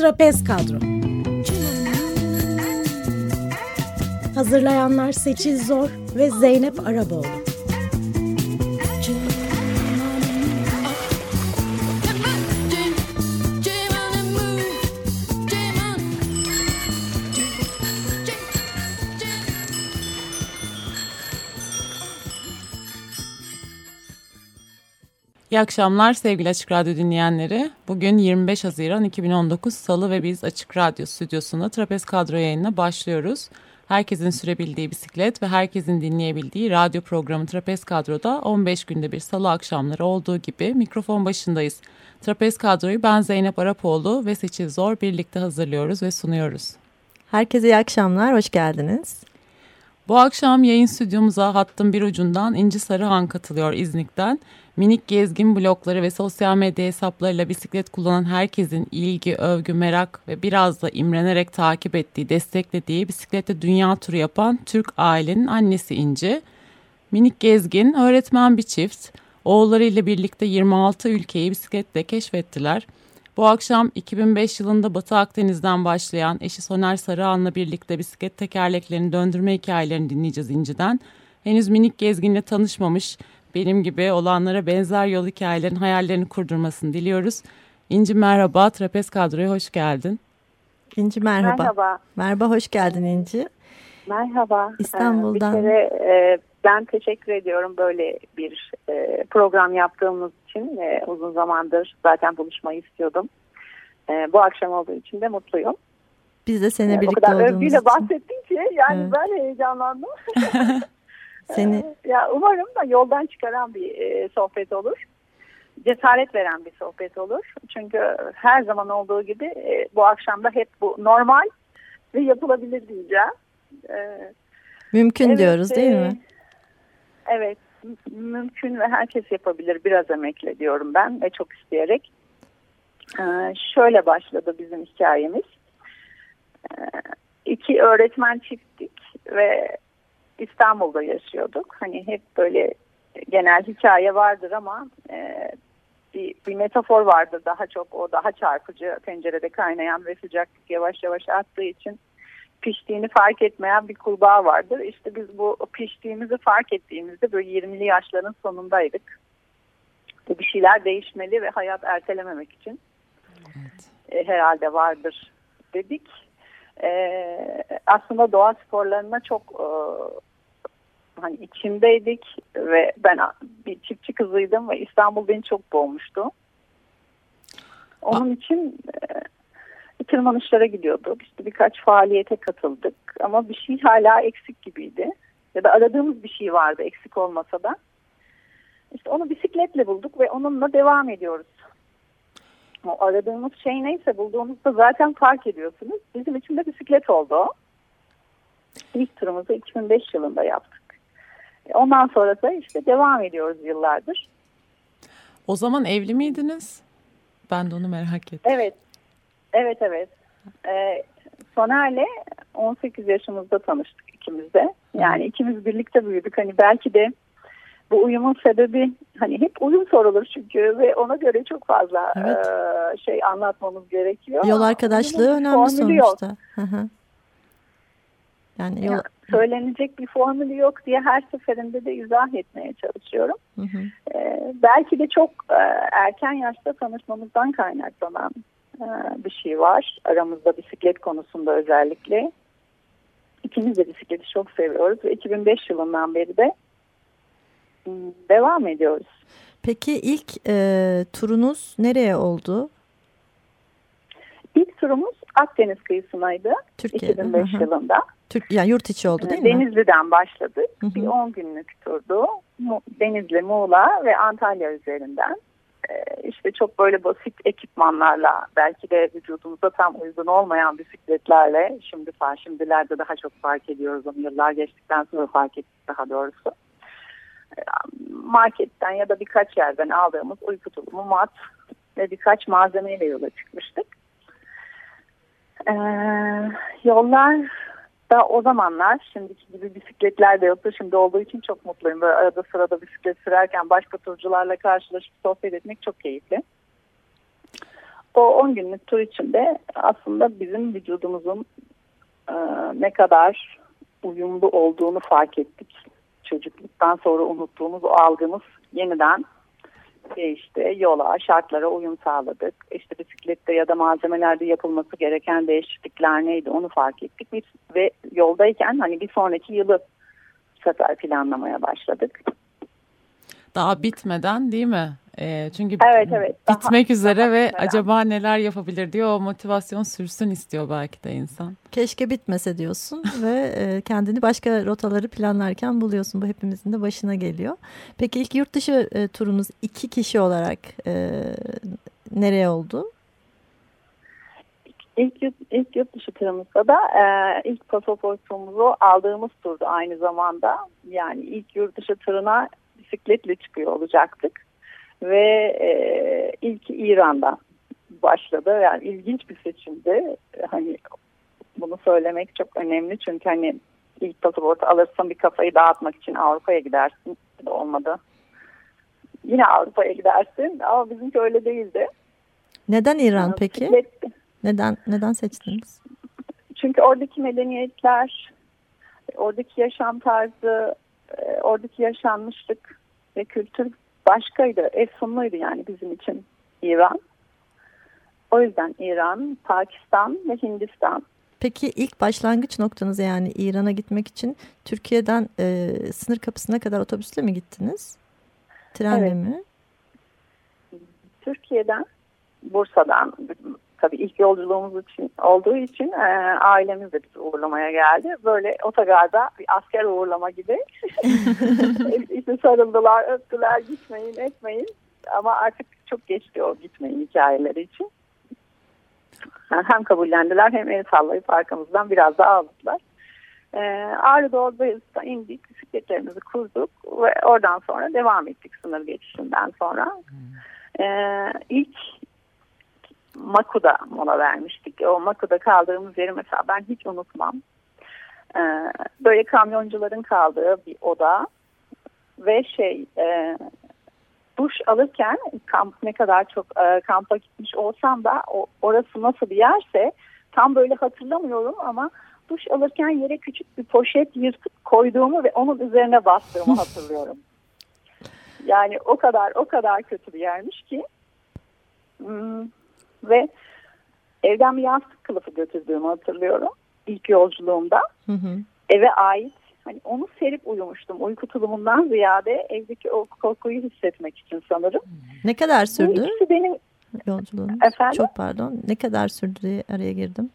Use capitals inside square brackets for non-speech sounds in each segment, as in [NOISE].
Trapez Kadro. Hazırlayanlar Seçil Zor ve Zeynep Araboğlu İyi akşamlar sevgili Açık Radyo dinleyenleri. Bugün 25 Haziran 2019 Salı ve biz Açık Radyo stüdyosunda Trapez Kadro yayınına başlıyoruz. Herkesin sürebildiği bisiklet ve herkesin dinleyebildiği radyo programı Trapez Kadro'da 15 günde bir salı akşamları olduğu gibi mikrofon başındayız. Trapez Kadro'yu ben Zeynep Arapoğlu ve Seçil Zor birlikte hazırlıyoruz ve sunuyoruz. Herkese iyi akşamlar, hoş geldiniz. Bu akşam yayın stüdyomuza hattın bir ucundan İnci Sarıhan katılıyor İznik'ten. Minik gezgin blokları ve sosyal medya hesaplarıyla bisiklet kullanan herkesin ilgi, övgü, merak ve biraz da imrenerek takip ettiği, desteklediği bisiklette dünya turu yapan Türk ailenin annesi İnci. Minik gezgin öğretmen bir çift. Oğullarıyla birlikte 26 ülkeyi bisikletle keşfettiler. Bu akşam 2005 yılında Batı Akdeniz'den başlayan eşi Soner Sarıhan'la birlikte bisiklet tekerleklerini döndürme hikayelerini dinleyeceğiz İnci'den. Henüz minik gezginle tanışmamış benim gibi olanlara benzer yol hikayelerin hayallerini kurdurmasını diliyoruz. İnci merhaba, Trapez Kadro'ya hoş geldin. İnci merhaba. Merhaba. Merhaba, hoş geldin İnci. Merhaba. İstanbul'dan. Bir kere e, ben teşekkür ediyorum böyle bir e, program yaptığımız için. E, uzun zamandır zaten buluşmayı istiyordum. E, bu akşam olduğu için de mutluyum. Biz de seninle birlikte o kadar olduğumuz övgüyle için. bahsettin ki yani Evet. ben heyecanlandım. [LAUGHS] Seni E, ya umarım da yoldan çıkaran bir e, sohbet olur. Cesaret veren bir sohbet olur. Çünkü her zaman olduğu gibi e, bu akşam da hep bu normal ve yapılabilir diyeceğim. E, mümkün Evet, diyoruz değil e, mi? Evet, mümkün ve herkes yapabilir. Biraz emekle diyorum ben ve çok isteyerek. Ee, şöyle başladı bizim hikayemiz. Ee, iki öğretmen çifttik ve İstanbul'da yaşıyorduk. Hani hep böyle genel hikaye vardır ama e, bir, bir metafor vardır daha çok. O daha çarpıcı tencerede kaynayan ve sıcaklık yavaş yavaş arttığı için piştiğini fark etmeyen bir kurbağa vardır. İşte biz bu piştiğimizi fark ettiğimizde böyle 20'li yaşların sonundaydık. Bir şeyler değişmeli ve hayat ertelememek için e, herhalde vardır dedik. E, aslında doğa sporlarına çok e, hani içindeydik ve ben bir çiftçi kızıydım ve İstanbul beni çok boğmuştu. Onun için e, tırmanışlara gidiyorduk. İşte birkaç faaliyete katıldık ama bir şey hala eksik gibiydi. Ya da aradığımız bir şey vardı eksik olmasa da. İşte onu bisikletle bulduk ve onunla devam ediyoruz. O aradığımız şey neyse bulduğunuzda zaten fark ediyorsunuz. Bizim için de bisiklet oldu o. İlk turumuzu 2005 yılında yaptık. Ondan sonra da işte devam ediyoruz yıllardır. O zaman evli miydiniz? Ben de onu merak ettim. Evet, evet, evet. Ee, Soner'le 18 yaşımızda tanıştık ikimiz de. Yani ikimiz birlikte büyüdük. Hani belki de bu uyumun sebebi hani hep uyum sorulur çünkü ve ona göre çok fazla Evet. e, şey anlatmamız gerekiyor. Yol Ama arkadaşlığı bir önemli formülü yok. sonuçta. Hı hı. Yani yol... Yani söylenecek bir formülü yok diye her seferinde de izah etmeye çalışıyorum. Hı hı. Ee, belki de çok e, erken yaşta tanışmamızdan kaynaklanan e, bir şey var. Aramızda bisiklet konusunda özellikle. İkimiz de bisikleti çok seviyoruz ve 2005 yılından beri de m, devam ediyoruz. Peki ilk e, turunuz nereye oldu? İlk turumuz Akdeniz kıyısındaydı Türkiye'de. 2005 Hı hı. yılında. Türk, yani yurt içi oldu değil mi? Denizli'den başladık. Hı hı. Bir 10 günlük turdu. Denizli, Muğla ve Antalya üzerinden. Ee, işte çok böyle basit ekipmanlarla belki de vücudumuza tam uygun olmayan bisikletlerle şimdi şimdilerde daha çok fark ediyoruz onu yıllar geçtikten sonra fark ettik daha doğrusu. Ee, Marketten ya da birkaç yerden aldığımız uyku tulumu, mat ve birkaç malzemeyle yola çıkmıştık. Ee, yollar da o zamanlar şimdiki gibi bisikletler de yoktu. Şimdi olduğu için çok mutluyum. Böyle arada sırada bisiklet sürerken başka turcularla karşılaşıp sohbet etmek çok keyifli. o 10 günlük tur içinde aslında bizim vücudumuzun e, ne kadar uyumlu olduğunu fark ettik. Çocukluktan sonra unuttuğumuz o algımız yeniden değişti. Yola, şartlara uyum sağladık. İşte bisiklette ya da malzemelerde yapılması gereken değişiklikler neydi onu fark ettik. Biz, ve yoldayken hani bir sonraki yılı sefer planlamaya başladık. Daha bitmeden değil mi? E, çünkü evet, evet, bitmek daha, üzere daha ve bitmeden. acaba neler yapabilir diye o motivasyon sürsün istiyor belki de insan. Keşke bitmese diyorsun [LAUGHS] ve e, kendini başka rotaları planlarken buluyorsun. Bu hepimizin de başına geliyor. Peki ilk yurt dışı e, turunuz iki kişi olarak e, nereye oldu? İlk yurt, ilk yurt dışı turumuzda da e, ilk pasaportumuzu aldığımız turdu aynı zamanda. Yani ilk yurt dışı turuna bisikletle çıkıyor olacaktık. Ve e, ilk İran'da başladı. Yani ilginç bir seçimdi. Hani bunu söylemek çok önemli çünkü hani ilk pasaportu alırsın bir kafayı dağıtmak için Avrupa'ya gidersin. Olmadı. Yine Avrupa'ya gidersin ama bizimki öyle değildi. Neden İran peki? Bisiklet, neden neden seçtiniz? Çünkü oradaki medeniyetler, oradaki yaşam tarzı, e, oradaki yaşanmışlık ve kültür başkaydı. Efsunluydu yani bizim için İran. O yüzden İran, Pakistan ve Hindistan. Peki ilk başlangıç noktanız yani İran'a gitmek için Türkiye'den e, sınır kapısına kadar otobüsle mi gittiniz? Trenle evet. mi? Türkiye'den, Bursa'dan tabii ilk yolculuğumuz için olduğu için e, ailemiz de bizi uğurlamaya geldi. Böyle otogarda bir asker uğurlama gibi. [LAUGHS] işte sarıldılar, öptüler, gitmeyin, etmeyin. Ama artık çok geçti o gitmeyin hikayeleri için. Hem kabullendiler hem el sallayıp arkamızdan biraz daha aldılar. E, Ağrı Doğu'da indik, bisikletlerimizi kurduk ve oradan sonra devam ettik sınır geçişinden sonra. Hmm. E, ilk Maku'da mola vermiştik. O Maku'da kaldığımız yeri mesela ben hiç unutmam. Ee, böyle kamyoncuların kaldığı bir oda ve şey e, duş alırken kamp ne kadar çok e, kampa gitmiş olsam da o, orası nasıl bir yerse tam böyle hatırlamıyorum ama duş alırken yere küçük bir poşet yırtıp koyduğumu ve onun üzerine bastığımı [LAUGHS] hatırlıyorum. Yani o kadar o kadar kötü bir yermiş ki. Hmm, ve evden bir yastık kılıfı götürdüğümü hatırlıyorum ilk yolculuğumda. Hı hı. Eve ait hani onu serip uyumuştum. Uyku tulumundan ziyade evdeki o kokuyu hissetmek için sanırım. Ne kadar sürdü? Bu benim yolculuğunuz. Efendim? Çok pardon. Ne kadar sürdü diye araya girdim.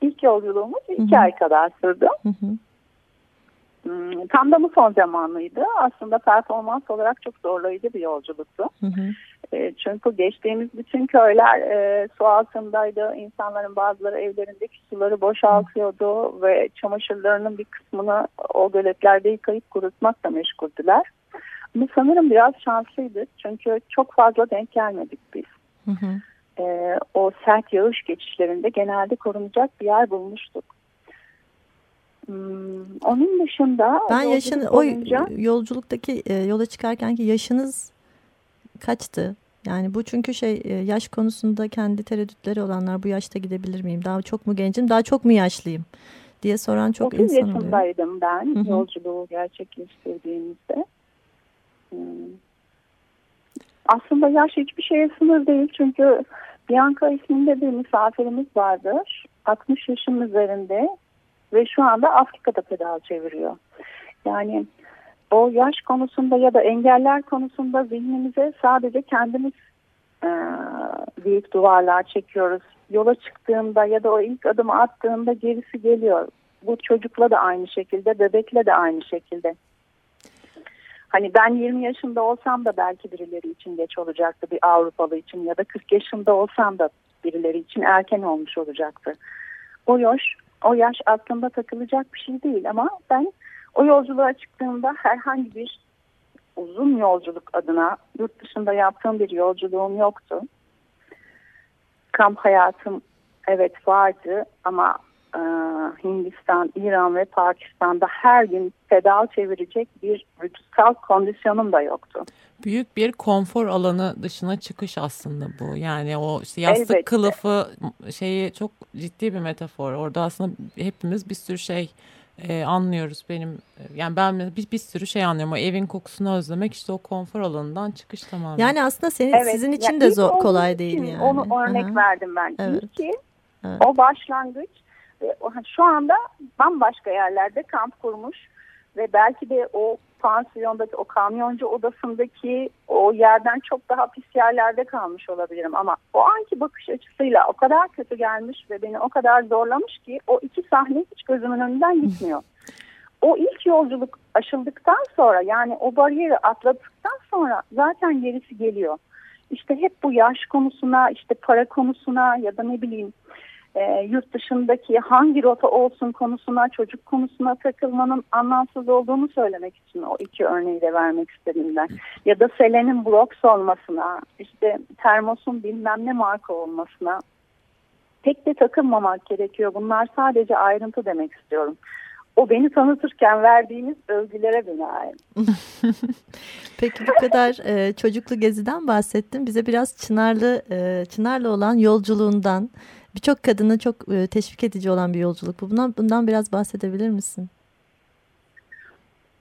İlk yolculuğumuz iki Hı -hı. ay kadar sürdü. Hı hı. Hmm, tam da mı son zamanlıydı. Aslında performans olarak çok zorlayıcı bir yolculuktu. Hı hı. E, çünkü geçtiğimiz bütün köyler e, su altındaydı. İnsanların bazıları evlerindeki suları boşaltıyordu ve çamaşırlarının bir kısmını o göletlerde yıkayıp kurutmakla meşguldüler. Bu sanırım biraz şanslıydı. Çünkü çok fazla denk gelmedik biz. Hı hı. E, o sert yağış geçişlerinde genelde korunacak bir yer bulmuştuk. Hmm, onun dışında ben yaşın boyunca, o yolculuktaki e, yola çıkarkenki yaşınız kaçtı? Yani bu çünkü şey e, yaş konusunda kendi tereddütleri olanlar bu yaşta gidebilir miyim? Daha çok mu gencim? Daha çok mu yaşlıyım? diye soran çok insan oluyor. 30 yaşındaydım ben Hı -hı. yolculuğu gerçekleştirdiğimizde. Hmm. Aslında yaş hiçbir şeye sınır değil çünkü Bianca isminde bir misafirimiz vardır. 60 yaşın üzerinde ve şu anda Afrika'da pedal çeviriyor. Yani o yaş konusunda ya da engeller konusunda zihnimize sadece kendimiz e, büyük duvarlar çekiyoruz. Yola çıktığında ya da o ilk adımı attığında gerisi geliyor. Bu çocukla da aynı şekilde, bebekle de aynı şekilde. Hani ben 20 yaşında olsam da belki birileri için geç olacaktı bir Avrupalı için ya da 40 yaşında olsam da birileri için erken olmuş olacaktı. O yaş, o yaş aslında takılacak bir şey değil ama ben o yolculuğa çıktığımda herhangi bir uzun yolculuk adına yurt dışında yaptığım bir yolculuğum yoktu. Kamp hayatım evet vardı ama e, Hindistan, İran ve Pakistan'da her gün pedal çevirecek bir vücutsal kondisyonum da yoktu. Büyük bir konfor alanı dışına çıkış aslında bu. Yani o işte yastık Elbette. kılıfı şeyi çok ciddi bir metafor. Orada aslında hepimiz bir sürü şey e, anlıyoruz benim yani ben bir, bir sürü şey anlıyorum o evin kokusunu özlemek işte o konfor alanından çıkış tamamen. Yani aslında senin evet, sizin için yani de zor kolay değil yani. Onu örnek Aha. verdim ben. Evet. İyi ki evet. o başlangıç şu anda bambaşka yerlerde kamp kurmuş ve belki de o pansiyondaki o kamyoncu odasındaki o yerden çok daha pis yerlerde kalmış olabilirim ama o anki bakış açısıyla o kadar kötü gelmiş ve beni o kadar zorlamış ki o iki sahne hiç gözümün önünden gitmiyor. O ilk yolculuk aşıldıktan sonra yani o bariyeri atladıktan sonra zaten gerisi geliyor. İşte hep bu yaş konusuna işte para konusuna ya da ne bileyim e, yurt dışındaki hangi rota olsun konusuna, çocuk konusuna takılmanın anlamsız olduğunu söylemek için o iki örneği de vermek istedim ben. Ya da Selen'in Brox olmasına, işte termosun bilmem ne marka olmasına tek de takılmamak gerekiyor. Bunlar sadece ayrıntı demek istiyorum. O beni tanıtırken verdiğiniz övgülere binaen. [LAUGHS] Peki bu kadar e, çocuklu geziden bahsettin. Bize biraz Çınarlı e, Çınarlı olan yolculuğundan birçok kadını çok e, teşvik edici olan bir yolculuk bu. Bundan, bundan biraz bahsedebilir misin?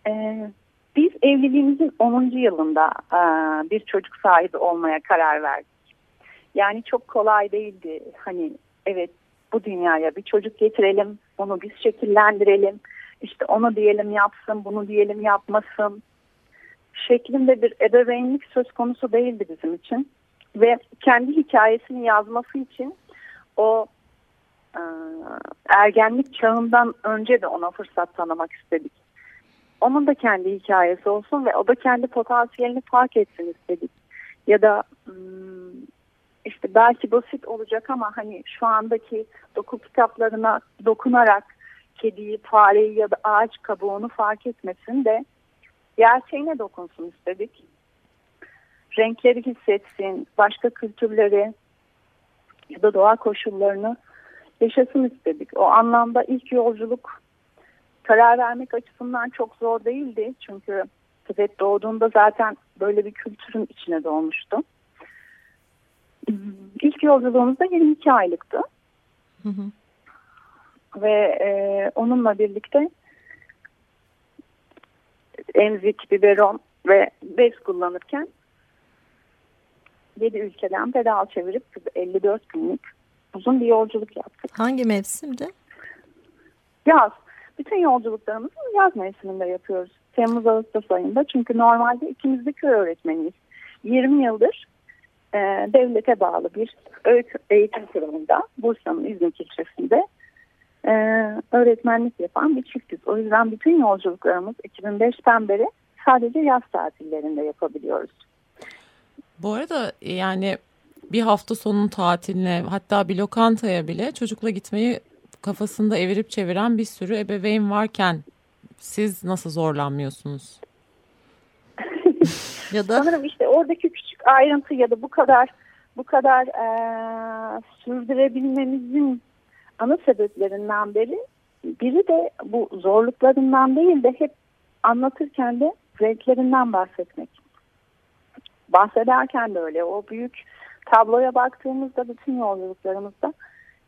Ee, biz evliliğimizin 10. yılında e, bir çocuk sahibi olmaya karar verdik. Yani çok kolay değildi. Hani evet bu dünyaya bir çocuk getirelim, onu biz şekillendirelim. İşte onu diyelim yapsın, bunu diyelim yapmasın. Şeklinde bir ebeveynlik söz konusu değildi bizim için. Ve kendi hikayesini yazması için o e, ergenlik çağından önce de ona fırsat tanımak istedik. Onun da kendi hikayesi olsun ve o da kendi potansiyelini fark etsin istedik. Ya da hmm, işte belki basit olacak ama hani şu andaki doku kitaplarına dokunarak kediyi, fareyi ya da ağaç kabuğunu fark etmesin de gerçeğine dokunsun istedik. Renkleri hissetsin, başka kültürleri, ya da doğa koşullarını yaşasın istedik. O anlamda ilk yolculuk karar vermek açısından çok zor değildi. Çünkü Tibet doğduğunda zaten böyle bir kültürün içine doğmuştu. İlk yolculuğumuzda 22 aylıktı. Hı hı. Ve e, onunla birlikte emzik, biberon ve bez kullanırken 7 ülkeden pedal çevirip 54 günlük uzun bir yolculuk yaptık. Hangi mevsimde? Yaz. Bütün yolculuklarımızı yaz mevsiminde yapıyoruz. Temmuz-Ağustos ayında. Çünkü normalde ikimiz de köy öğretmeniyiz. 20 yıldır e, devlete bağlı bir eğitim kurumunda Bursa'nın İzmir ilçesinde e, öğretmenlik yapan bir çiftiz. O yüzden bütün yolculuklarımız 2005'ten beri sadece yaz tatillerinde yapabiliyoruz. Bu arada e, yani bir hafta sonun tatiline hatta bir lokantaya bile çocukla gitmeyi kafasında evirip çeviren bir sürü ebeveyn varken siz nasıl zorlanmıyorsunuz? [LAUGHS] ya da sanırım işte oradaki küçük ayrıntı ya da bu kadar bu kadar e, sürdürebilmemizin ana sebeplerinden biri biri de bu zorluklarından değil de hep anlatırken de renklerinden bahsetmek bahsederken de öyle. O büyük tabloya baktığımızda bütün yolculuklarımızda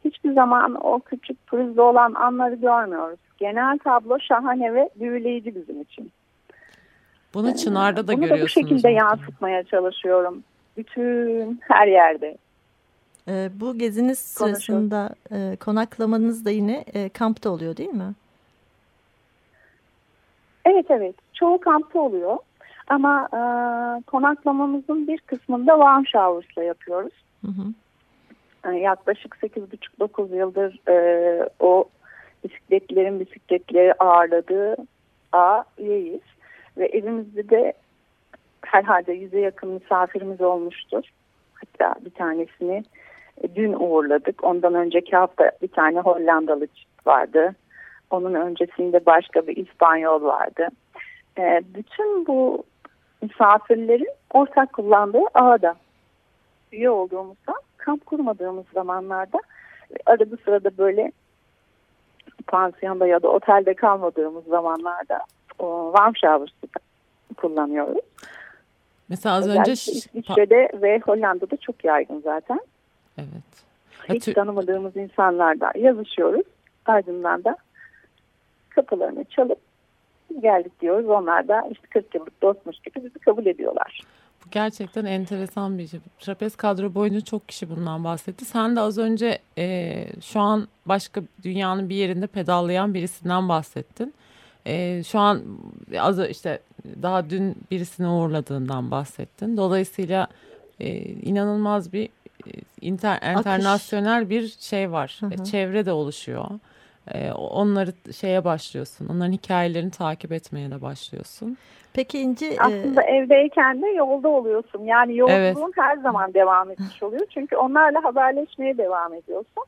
hiçbir zaman o küçük pürüzlü olan anları görmüyoruz. Genel tablo şahane ve büyüleyici bizim için. Bunu Çınar'da da Bunu görüyorsunuz. Bunu da bu şekilde zaten. yansıtmaya çalışıyorum. Bütün her yerde. Ee, bu geziniz sırasında e, konaklamanız da yine e, kampta oluyor değil mi? Evet evet. Çoğu kampta oluyor. Ama e, konaklamamızın bir kısmında warm showers'la yapıyoruz. Hı hı. Yani yaklaşık 8,5-9 yıldır e, o bisikletlerin bisikletleri ağırladığı A üyeyiz. Ve evimizde de herhalde yüze yakın misafirimiz olmuştur. Hatta bir tanesini e, dün uğurladık. Ondan önceki hafta bir tane Hollandalı çift vardı. Onun öncesinde başka bir İspanyol vardı. E, bütün bu misafirlerin ortak kullandığı ağda üye olduğumuzda kamp kurmadığımız zamanlarda arada sırada böyle pansiyonda ya da otelde kalmadığımız zamanlarda o, warm shower kullanıyoruz. Mesela az önce İsviçre'de ve Hollanda'da çok yaygın zaten. Evet. Hiç tanımadığımız insanlarla yazışıyoruz. Ardından da kapılarını çalıp geldik diyoruz. Onlar da işte 40 yıllık dostmuş gibi bizi kabul ediyorlar. Bu gerçekten enteresan bir şey. Trapez kadro boyunca çok kişi bundan bahsetti. Sen de az önce e, şu an başka dünyanın bir yerinde pedallayan birisinden bahsettin. E, şu an az işte daha dün birisini uğurladığından bahsettin. Dolayısıyla e, inanılmaz bir e, inter, internasyonel bir şey var. Hı hı. Çevre de oluşuyor. E, onları şeye başlıyorsun. Onların hikayelerini takip etmeye de başlıyorsun. Peki İnci... Aslında e... evdeyken de yolda oluyorsun. Yani yolculuğun evet. her zaman devam etmiş oluyor. Çünkü onlarla haberleşmeye devam ediyorsun.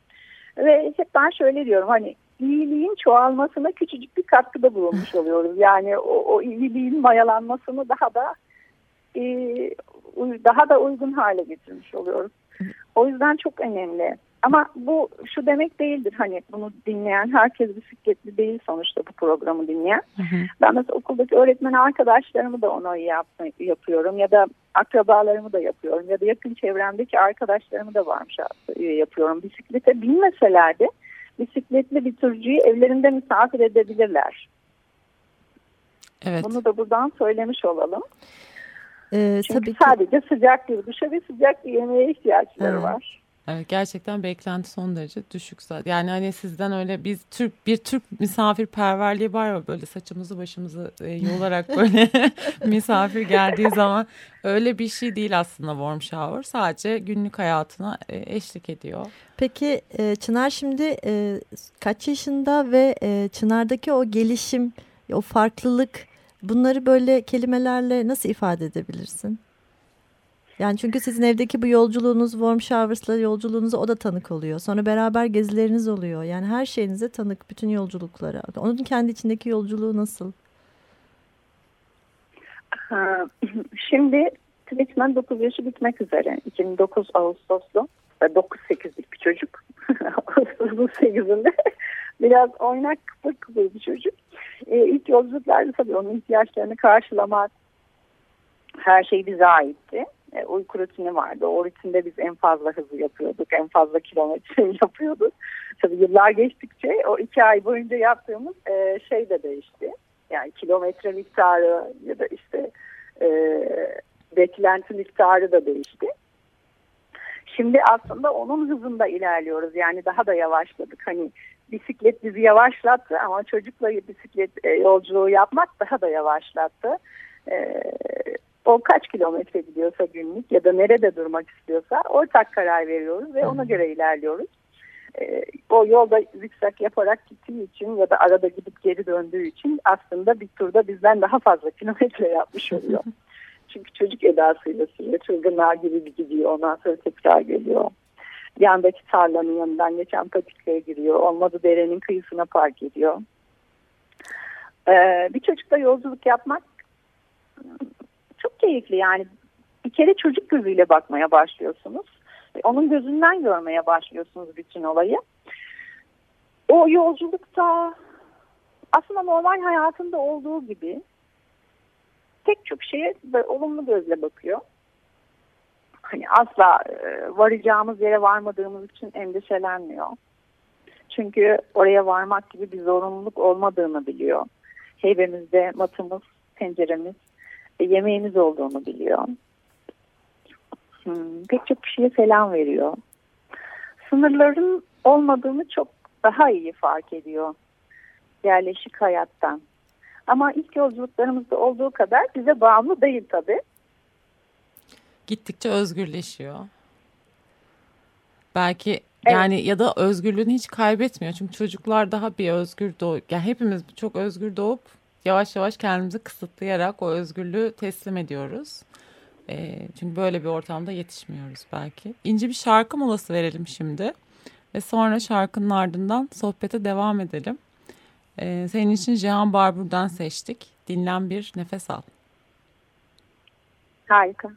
Ve hep ben şöyle diyorum hani iyiliğin çoğalmasına küçücük bir katkıda bulunmuş [LAUGHS] oluyoruz. Yani o, o iyiliğin mayalanmasını daha da e, daha da uygun hale getirmiş oluyoruz. O yüzden çok önemli. Ama bu şu demek değildir hani bunu dinleyen herkes bisikletli değil sonuçta bu programı dinleyen. Hı hı. Ben mesela okuldaki öğretmen arkadaşlarımı da ona yap, yapıyorum ya da akrabalarımı da yapıyorum ya da yakın çevremdeki arkadaşlarımı da varmış yapıyorum. Bisiklete binmeseler de bisikletli bir turcuyu evlerinde misafir edebilirler. Evet. Bunu da buradan söylemiş olalım. Ee, Çünkü tabii ki... sadece sıcak bir duşa ve sıcak bir yemeğe ihtiyaçları evet. var. Evet gerçekten beklenti son derece düşük zaten. Yani hani sizden öyle biz Türk bir Türk misafirperverliği var ya böyle saçımızı başımızı e, yolarak böyle [LAUGHS] misafir geldiği zaman öyle bir şey değil aslında warm shower. Sadece günlük hayatına e, eşlik ediyor. Peki e, Çınar şimdi e, kaç yaşında ve e, Çınar'daki o gelişim, o farklılık bunları böyle kelimelerle nasıl ifade edebilirsin? Yani çünkü sizin evdeki bu yolculuğunuz warm showers'la yolculuğunuza o da tanık oluyor. Sonra beraber gezileriniz oluyor. Yani her şeyinize tanık bütün yolculuklara. Onun kendi içindeki yolculuğu nasıl? [CLEARS THROAT] Şimdi Twitchman 9 yaşı bitmek üzere. 2009 Ağustoslu. 9-8'lik bir çocuk. [LAUGHS] Ağustos'un 8'inde. [LAUGHS] Biraz oynak kıpır kıpır bir çocuk. Ee, ilk yolculuklarda tabii onun ihtiyaçlarını karşılamak her şey bize aitti e, uyku rutini vardı. O rutinde biz en fazla hızı yapıyorduk, en fazla kilometre [LAUGHS] yapıyorduk. Tabii yıllar geçtikçe o iki ay boyunca yaptığımız e, şey de değişti. Yani kilometre miktarı ya da işte e, beklenti miktarı da değişti. Şimdi aslında onun hızında ilerliyoruz. Yani daha da yavaşladık. Hani bisiklet bizi yavaşlattı ama çocukla bisiklet e, yolculuğu yapmak daha da yavaşlattı. E, o kaç kilometre gidiyorsa günlük ya da nerede durmak istiyorsa ortak karar veriyoruz ve ona göre ilerliyoruz. E, o yolda zikzak yaparak gittiği için ya da arada gidip geri döndüğü için aslında bir turda bizden daha fazla kilometre yapmış oluyor. [LAUGHS] Çünkü çocuk edasıyla sürüyor. Çılgınlar gibi bir gidiyor. Ondan sonra tekrar geliyor. Yandaki tarlanın yanından geçen patiklere giriyor. Olmadı derenin kıyısına park ediyor. Ee, bir çocukla yolculuk yapmak çok keyifli yani bir kere çocuk gözüyle bakmaya başlıyorsunuz. Onun gözünden görmeye başlıyorsunuz bütün olayı. O yolculukta aslında normal hayatında olduğu gibi pek çok şeye olumlu gözle bakıyor. Hani asla e, varacağımız yere varmadığımız için endişelenmiyor. Çünkü oraya varmak gibi bir zorunluluk olmadığını biliyor. Heybemizde matımız, tenceremiz, yemeğimiz olduğunu biliyor. Hmm, pek çok kişiye selam veriyor. Sınırların olmadığını çok daha iyi fark ediyor yerleşik hayattan. Ama ilk yolculuklarımızda olduğu kadar bize bağımlı değil tabii. Gittikçe özgürleşiyor. Belki evet. yani ya da özgürlüğünü hiç kaybetmiyor. Çünkü çocuklar daha bir özgür doğup, yani hepimiz çok özgür doğup yavaş yavaş kendimizi kısıtlayarak o özgürlüğü teslim ediyoruz. E, çünkü böyle bir ortamda yetişmiyoruz belki. İnce bir şarkı molası verelim şimdi. Ve sonra şarkının ardından sohbete devam edelim. E, senin için Cihan Barbur'dan seçtik. Dinlen bir nefes al. Harika.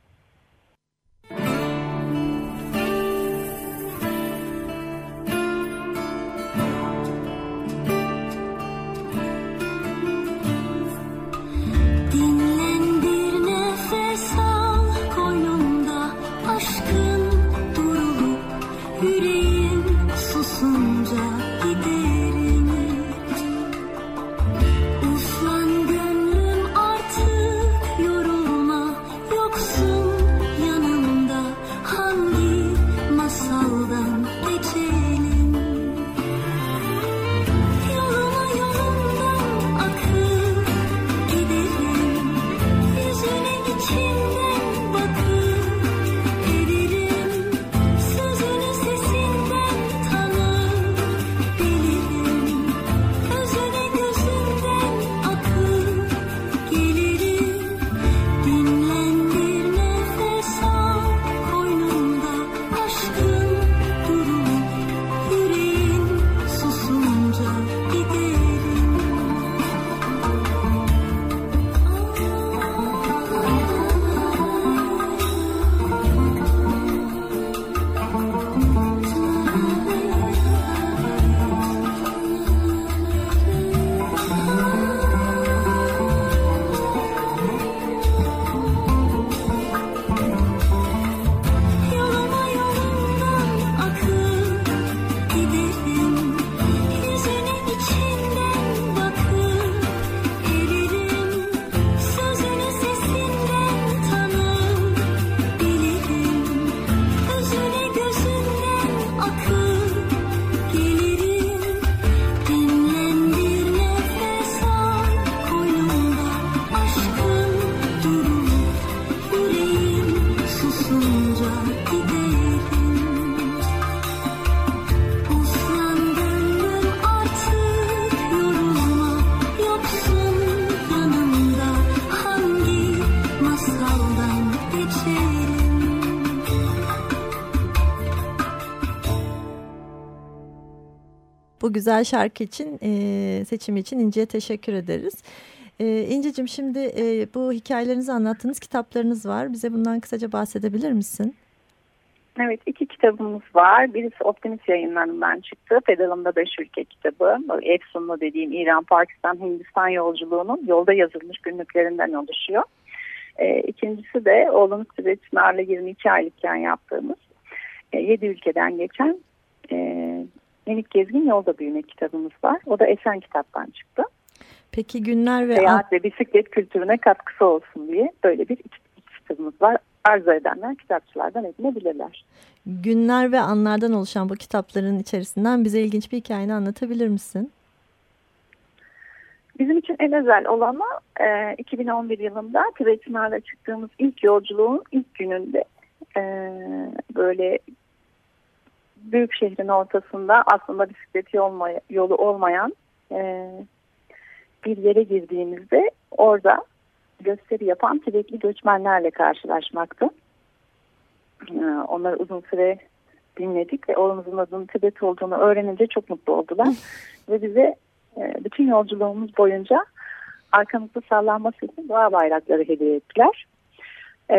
Güzel şarkı için e, seçimi için İnci'ye teşekkür ederiz. E, İnci'cim şimdi e, bu hikayelerinizi anlattığınız kitaplarınız var. Bize bundan kısaca bahsedebilir misin? Evet iki kitabımız var. Birisi Optimist yayınlarından çıktı. Pedalımda Beş Ülke kitabı. Efsunlu dediğim İran, Pakistan, Hindistan yolculuğunun yolda yazılmış günlüklerinden oluşuyor. E, ikincisi de oğlumuz Tibet Çınar'la 22 aylıkken yaptığımız e, 7 ülkeden geçen e, Minik Gezgin Yolda Büyüme kitabımız var. O da Esen Kitap'tan çıktı. Peki günler ve... Seyahat ve bisiklet kültürüne katkısı olsun diye böyle bir kitabımız var. Arzu edenler kitapçılardan edinebilirler. Günler ve anlardan oluşan bu kitapların içerisinden bize ilginç bir hikayeni anlatabilir misin? Bizim için en özel olanı e, 2011 yılında Tibetinar'la çıktığımız ilk yolculuğun ilk gününde e, böyle büyük şehrin ortasında aslında bisiklet yolu olmayan e, bir yere girdiğimizde orada gösteri yapan Tibetli göçmenlerle karşılaşmaktı. E, onları uzun süre dinledik ve oğlumuzun adının Tibet olduğunu öğrenince çok mutlu oldular. ve bize e, bütün yolculuğumuz boyunca arkamızda sallanması için doğa bayrakları hediye ettiler. E,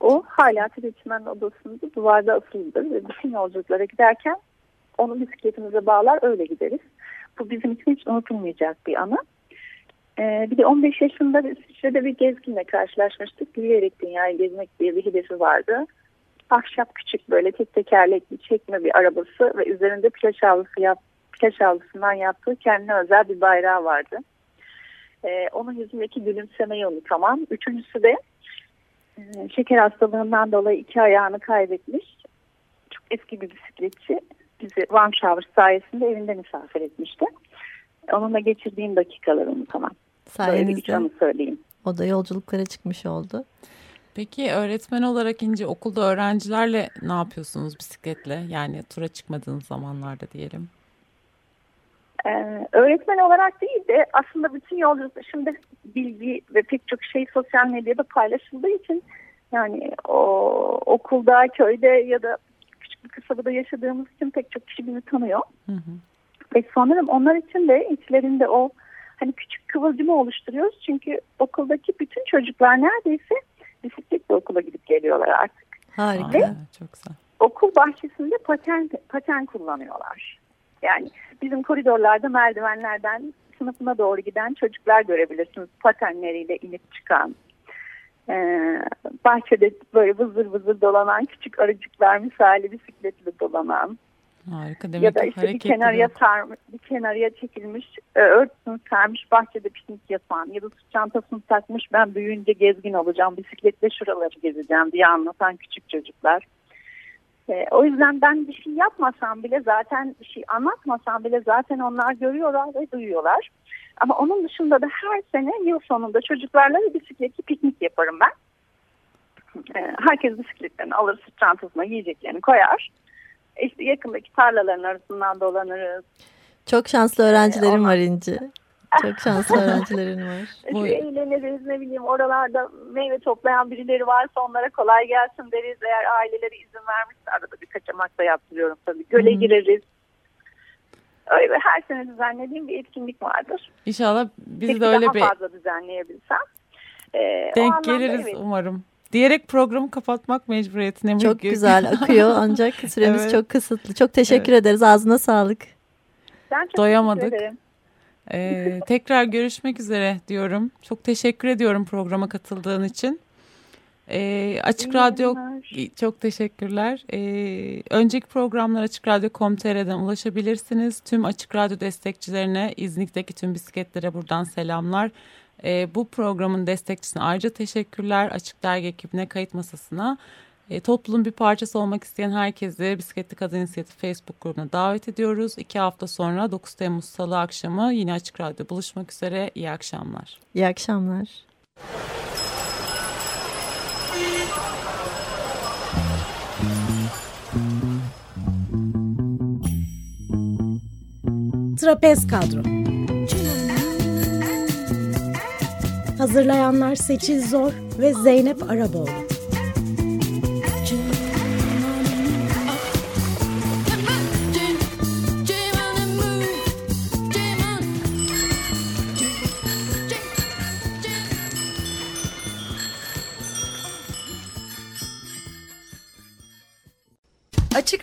o hala Tibetçimen odasında duvarda asılıdır ve bütün yolculuklara giderken onu bisikletimize bağlar öyle gideriz. Bu bizim için hiç unutulmayacak bir anı. Ee, bir de 15 yaşında İsviçre'de bir gezginle karşılaşmıştık. Yürüyerek dünyayı gezmek diye bir hedefi vardı. Ahşap küçük böyle tek tekerlekli çekme bir arabası ve üzerinde plaj havlusu yap, plaj havlusundan yaptığı kendine özel bir bayrağı vardı. Ee, onun yüzündeki gülümsemeyi unutamam. Üçüncüsü de şeker hastalığından dolayı iki ayağını kaybetmiş. Çok eski bir bisikletçi. Bizi Van Shower sayesinde evinde misafir etmişti. Onunla geçirdiğim dakikaları unutamam. Sayenizde söyleyeyim. O da yolculuklara çıkmış oldu. Peki öğretmen olarak ince okulda öğrencilerle ne yapıyorsunuz bisikletle? Yani tura çıkmadığınız zamanlarda diyelim. Ee, öğretmen olarak değil de aslında bütün yolculuk şimdi bilgi ve pek çok şey sosyal medyada paylaşıldığı için yani o okulda, köyde ya da küçük bir kasabada yaşadığımız için pek çok kişi bizi tanıyor. Hı hı. Ve sanırım onlar için de içlerinde o hani küçük kıvılcımı oluşturuyoruz. Çünkü okuldaki bütün çocuklar neredeyse bisikletle okula gidip geliyorlar artık. Harika. Ve çok güzel. Okul bahçesinde paten, paten kullanıyorlar. Yani bizim koridorlarda merdivenlerden sınıfına doğru giden çocuklar görebilirsiniz. Patenleriyle inip çıkan. Ee, bahçede böyle vızır vızır dolanan küçük arıcıklar misali bisikletle dolanan. Harika demek ya da işte bir kenarıya sarmış, bir kenarıya çekilmiş, e, örtüsünü sermiş, bahçede piknik yapan ya da su çantasını takmış ben büyüyünce gezgin olacağım, bisikletle şuraları gezeceğim diye anlatan küçük çocuklar. E, o yüzden ben bir şey yapmasam bile zaten bir şey anlatmasam bile zaten onlar görüyorlar ve duyuyorlar. Ama onun dışında da her sene yıl sonunda çocuklarla bir bisikletli piknik yaparım ben. E, herkes bisikletlerini alır, sırt çantasına yiyeceklerini koyar. İşte yakındaki tarlaların arasından dolanırız. Çok şanslı öğrencilerim ee, var İnci. Çok şanslı öğrencilerin var. [LAUGHS] Bu... Eğleniriz ne bileyim oralarda meyve toplayan birileri varsa onlara kolay gelsin deriz. Eğer aileleri izin vermişse arada bir kaçamak da yaptırıyorum tabii. Göle hmm. gireriz. Öyle her sene düzenlediğim bir etkinlik vardır. İnşallah biz Peki de öyle daha bir... fazla düzenleyebilsem. Ee, Denk geliriz evet. umarım. Diyerek programı kapatmak mecburiyetine Çok güzel akıyor [LAUGHS] ancak süremiz evet. çok kısıtlı. Çok teşekkür evet. ederiz. Ağzına sağlık. Ben çok Doyamadık. teşekkür ederim. Ee, tekrar görüşmek üzere diyorum. Çok teşekkür ediyorum programa katıldığın için. Ee, Açık İyi Radyo günler. çok teşekkürler. Ee, önceki programlar Açık Radyo.com.tr'den ulaşabilirsiniz. Tüm Açık Radyo destekçilerine, İznik'teki tüm bisikletlere buradan selamlar. Ee, bu programın destekçisine ayrıca teşekkürler. Açık Dergi ekibine, kayıt masasına. E, toplumun bir parçası olmak isteyen herkesi Bisikletli Kadın İnisiyatifi Facebook grubuna davet ediyoruz. İki hafta sonra 9 Temmuz Salı akşamı yine Açık Radyo buluşmak üzere. İyi akşamlar. İyi akşamlar. Trapez Kadro Hazırlayanlar Seçil Zor ve Zeynep Araboğlu